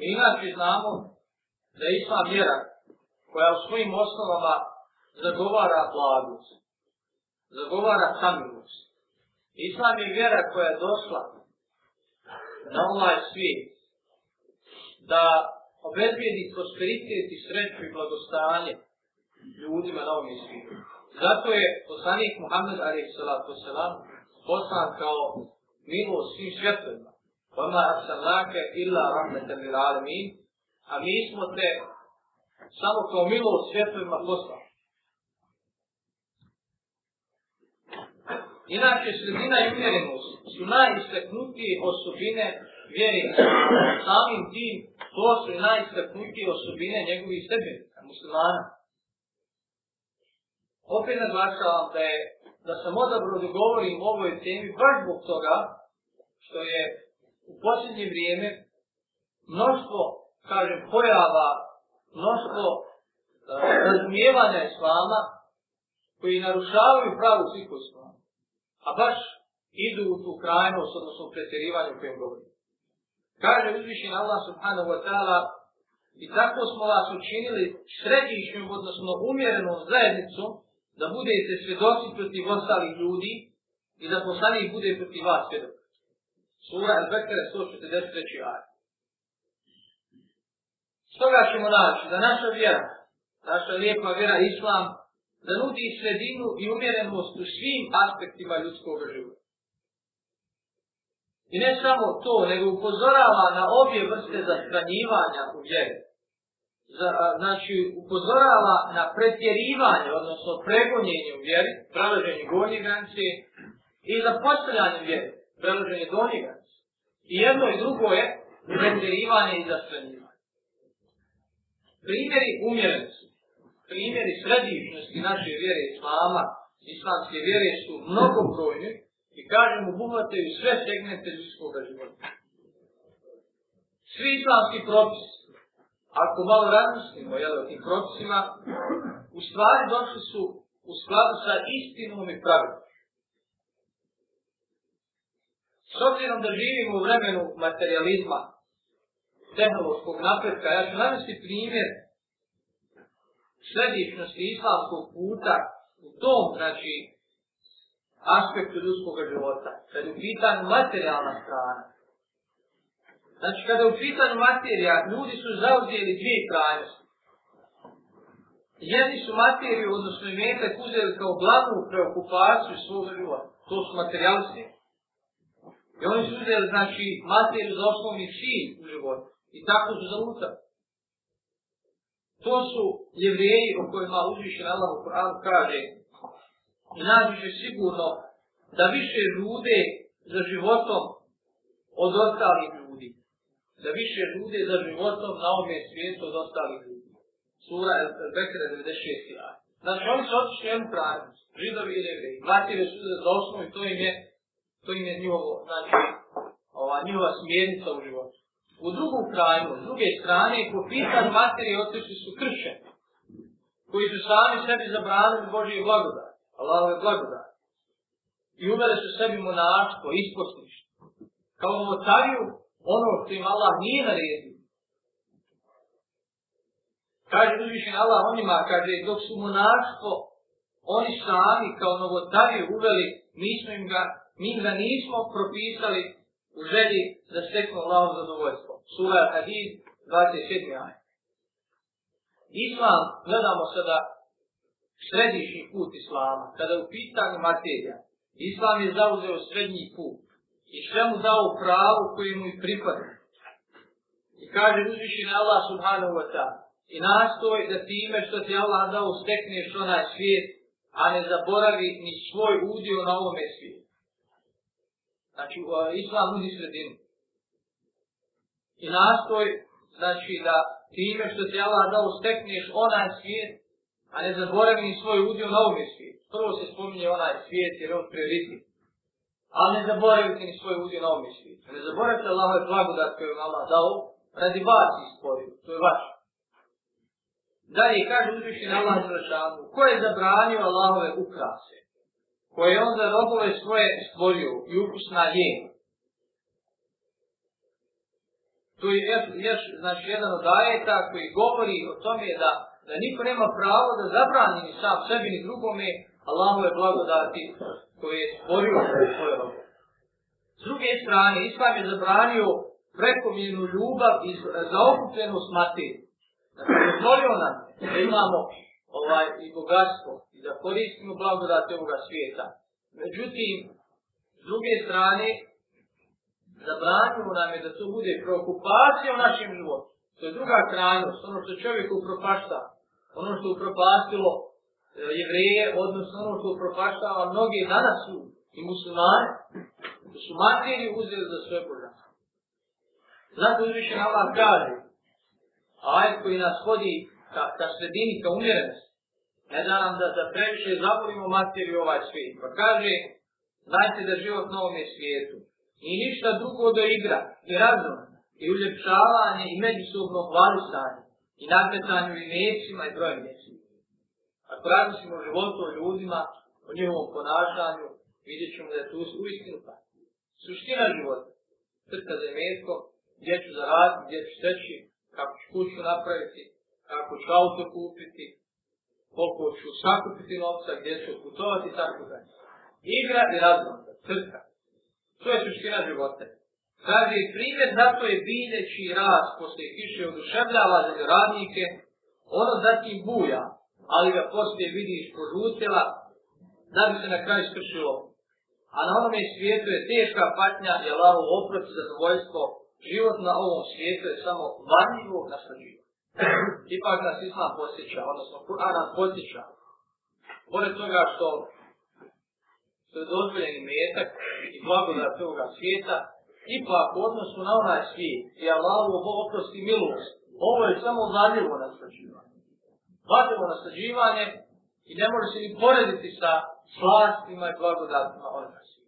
Mi inače znamo da je islam vjera koja u svojim osnovama zagovara blagost, zagovara samilost. Islam je vjera koja je došla na ovaj svijet da obezbijedi prosperitet i sreću i blagostanje ljudima na ovom svijetu. Zato je poslanik Muhammed Ali Salatu Salam poslan kao milo svim svjetovima. وَمَا أَرْسَلْنَاكَ إِلَّا رَحْمَةً لِلْعَالَمِينَ A mi smo te samo kao milo svjetovima poslali. Inače, sredina i vjerenost su najistaknutije osobine vjerenosti. Samim tim, to su najistaknutije osobine njegovih sebe, muslimana. Opet naglašavam da je, da sam odabro da govorim o ovoj temi, baš zbog toga što je u posljednje vrijeme mnoštvo, kažem, pojava, mnoštvo uh, razumijevanja islama koji narušavaju pravu sliku islama, a baš idu u tu krajnost, odnosno pretjerivanje u kojem govorim. Kaže uzvišen Allah subhanahu wa ta'ala i tako smo vas učinili središnjom, odnosno umjerenom zajednicom da budete svjedoci protiv ostalih ljudi i da poslanih bude protiv vas svjedoci. Sura Al-Bekre 143. ajd. Stoga ćemo naći da naša vjera, naša lijepa vjera Islam, da nudi sredinu i umjerenost u svim aspektima ljudskog života. I ne samo to, nego upozorava na obje vrste zastranjivanja u vjeri. Za, znači, upozorava na pretjerivanje, odnosno pregonjenje u vjeri, pravaženje gornje granice i zapostavljanje u vjeri preloženje do njega. I jedno i drugo je pretjerivanje i zastranjivanje. Primjeri umjerenosti, primjeri središnosti naše vjere islama, islamske vjere su mnogo brojne i kažem obuhvataju sve segmente ljudskog života. Svi islamski propis, ako malo razmislimo jel, o tim propisima, u stvari došli su u skladu sa istinom i pravilom. S obzirom da živimo u vremenu materializma, tehnološkog napretka, ja ću navesti primjer središnosti islamskog puta u tom, znači, aspektu ljudskog života, kada je u pitanju materijalna strana. Znači, kada je u pitanju materija, ljudi su zauzijeli dvije krajnosti. Jedni su materiju, odnosno i metak, uzeli kao glavnu preokupaciju svog života. To su materijalisti. I oni su uzeli, znači, mater za osnovni sin u životu. I tako su zalutali. To su jevrijeji o kojima uzvišen Allah u Koranu kaže i nađuše sigurno da više rude za životom od ostalih ljudi. Da više rude za životom na ovome svijetu od ostalih ljudi. Sura je Bekra 96. Znači oni su otišli jednu pravnost, židovi i jevrijeji. Mater je suze za osnovu i to im je To im je njihovo, znači, ova, njihova smjernica u životu. U drugom kraju, s druge strane, po pitan materije otišli su kršćani, koji su sami sebi zabranili Božije blagodat, Allah je blagodat. I uveli su sebi monaštvo, isposništvo. Kao novotariju, ono što im Allah nije naredio. Kaže uzvišen Allah onima, kaže, dok su monaštvo, oni sami kao novotariju uveli, mi smo im ga mi ga nismo propisali u želji da steknu Allaho zadovoljstvo. Sura Al-Hadid 27. ajet. Islam, gledamo sada središnji put Islama, kada je u pitanju materija, Islam je zauzeo srednji put i sve mu dao pravo koje mu i pripada. I kaže uzviši na Allah subhanahu wa ta'ala i nastoj da time što ti Allah dao stekneš onaj svijet, a ne zaboravi ni svoj udio na ovome svijetu. Znači, islam nudi sredinu. I nastoj, znači, da time što ti Allah dao stekneš onaj svijet, a ne zaboravi ni svoj udio na ovom svijet. Prvo se spominje onaj svijet jer je on prioritet. Ali ne zaboravite ni svoj udio na ovom svijet. Ne zaboravite Allah je blagodat koju vam Allah dao, radi vas isporio, to je vaš. Dalje, kaže uzvišnji Allah za Ko je zabranio Allahove ukrase? koje on za robove svoje stvorio i ukusna je. To je još, još znači, jedan od ajeta koji govori o tome da, da niko nema pravo da zabrani ni sam sebi ni drugome Allahove blagodati koje je stvorio svoje robove. S druge strane, Islam je zabranio prekomjenu ljubav i zaokupljenu smati. Dakle, znači, dozvolio nam da imamo ovaj, i bogatstvo i da koristimo blagodate ovoga svijeta. Međutim, s druge strane, zabranimo nam je da to bude preokupacija u našem životu. To je druga krajnost, ono što čovjek upropašta, ono što upropastilo e, jevreje, odnosno ono što upropaštava mnoge danas su i muslimane, da su materiju uzeli za svoje božanstvo. Zato uzviše Allah kaže, a ajed koji nas hodi ka, ka sredini, ka umjerenosti. Ne da nam da, da previše zavolimo materiju ovaj svijet. Pa kaže, znajte da život na ovom je svijetu. I ništa drugo do igra, i razum, i uljepšavanje, i međusobno hvalisanje, i nakretanje u imecima i brojem mjecima. Ako razmislimo životu ljudima, o njihovom ponašanju, vidjet ćemo da je tu u istinu pa. Suština života, trka za imetko, gdje ću zaraditi, gdje ću steći, kako ću kuću napraviti, kako ću auto kupiti, koliko ću sakupiti novca, gdje ću putovati i tako dalje. Igra i razlaka, crka. To je suština života. Kaže, primjer na to je bideći raz posle kiše oduševljava za radnike, ono zatim buja, ali ga poslije vidiš prožutila, da bi se na kraju skršilo. A na onome svijetu je teška patnja, je lavo oprat za zadovoljstvo, život na ovom svijetu je samo vanjivo na sve život ipak nas islam posjeća, odnosno Kur'an nas posjeća. Pored toga što, što je dozvoljen metak i blagodat toga svijeta, ipak odnosno na onaj svijet je Allahovo oprost i milost. Ovo je samo zadljivo nasađivanje. Zadljivo nasađivanje i ne može se ni porediti sa slastima i blagodatima onoga svijeta.